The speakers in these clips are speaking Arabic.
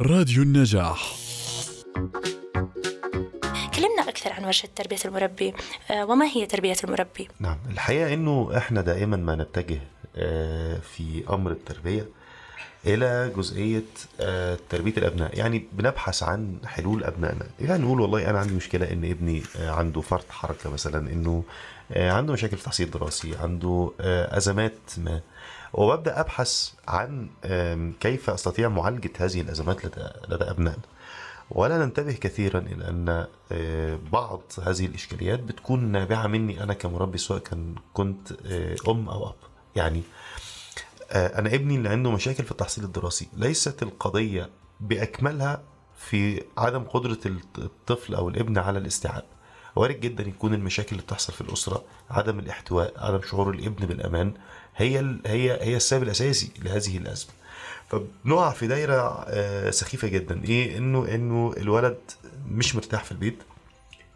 راديو النجاح. كلمنا أكثر عن ورشة تربية المربي. آه، وما هي تربية المربي؟ نعم الحقيقة أنه إحنا دائما ما نتجه آه، في أمر التربية. إلى جزئية آه، تربية الأبناء. يعني بنبحث عن حلول أبنائنا. يعني نقول والله أنا عندي مشكلة إن ابني آه، عنده فرط حركة مثلا إنه آه، عنده مشاكل في تحصيل دراسي عنده أزمات ما. وببدأ أبحث عن كيف أستطيع معالجة هذه الأزمات لدى, أبنائنا. ولا ننتبه كثيرا أن آه، بعض هذه الإشكاليات بتكون نابعة مني أنا كمربي سواء كان كنت أم أو أب. يعني آه، أنا ابني اللي عنده مشاكل في التحصيل الدراسي. ليست القضية بأكملها في عدم قدرة الطفل أو الابن على الاستيعاب. وارد جدا يكون المشاكل اللي بتحصل في الأسرة عدم الاحتواء عدم شعور الابن بالأمان هي هي هي السبب الأساسي لهذه الأزمة. فبنقع في دايرة آه، سخيفة جدا. إيه؟ إنه إنه الولد مش مرتاح في البيت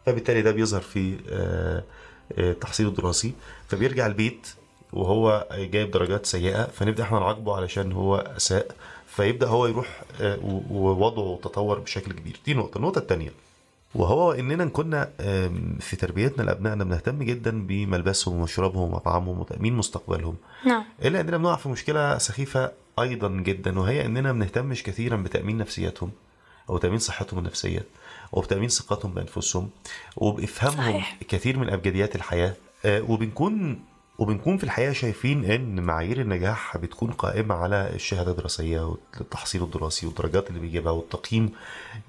فبالتالي ده بيظهر في آه، تحصيله الدراسي. فبيرجع البيت وهو جايب درجات سيئة فنبدأ إحنا نعاقبه علشان هو أساء فيبدأ هو يروح آه، ووضعه تطور بشكل كبير. دي نقطة. النقطة التانية وهو إننا كنا في تربيتنا لأبنائنا بنهتم جدا بملبسهم ومشربهم ومطعمهم وتأمين مستقبلهم. نعم. إلا إننا بنقع في مشكلة سخيفة أيضا جدا وهي إننا ما بنهتمش كثيرا بتأمين نفسياتهم أو تأمين صحتهم النفسية وبتامين ثقتهم بأنفسهم وبإفهامهم. كثير من أبجديات الحياة آه، وبنكون وبنكون في الحقيقة شايفين إن معايير النجاح بتكون قائمة على الشهادة الدراسية والتحصيل الدراسي والدرجات اللي بيجيبها والتقييم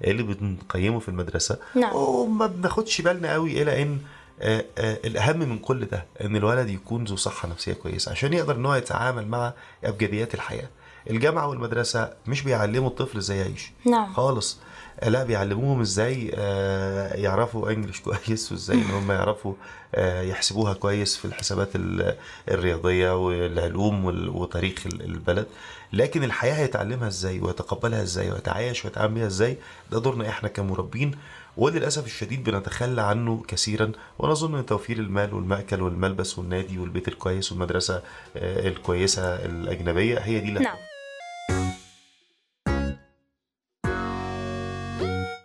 اللي بنقيمه في المدرسة نعم. وما بناخدش بالنا قوي إلى إن آه، آه، الأهم من كل ده إن الولد يكون ذو صحة نفسية كويسة عشان يقدر إن هو يتعامل مع إبجديات الحياة الجامعة والمدرسة مش بيعلموا الطفل إزاي يعيش نعم. خالص لا بيعلموهم إزاي آه، يعرفوا انجلش كويس وإزاي إن هم يعرفوا آه، يحسبوها كويس في الحسابات ال- الرياضية والعلوم وال- وتاريخ ال- البلد. لكن الحياة هيتعلمها إزاي ويتقبلها إزاي ويتعايش ويتعامل بيها إزاي ده دورنا إحنا كمربين. وللأسف الشديد بنتخلى عنه كثيرا ونظن إن توفير المال والمأكل والملبس والنادي والبيت الكويس والمدرسة آه، الكويسة الأجنبية هي دي اللي نعم. Thank you.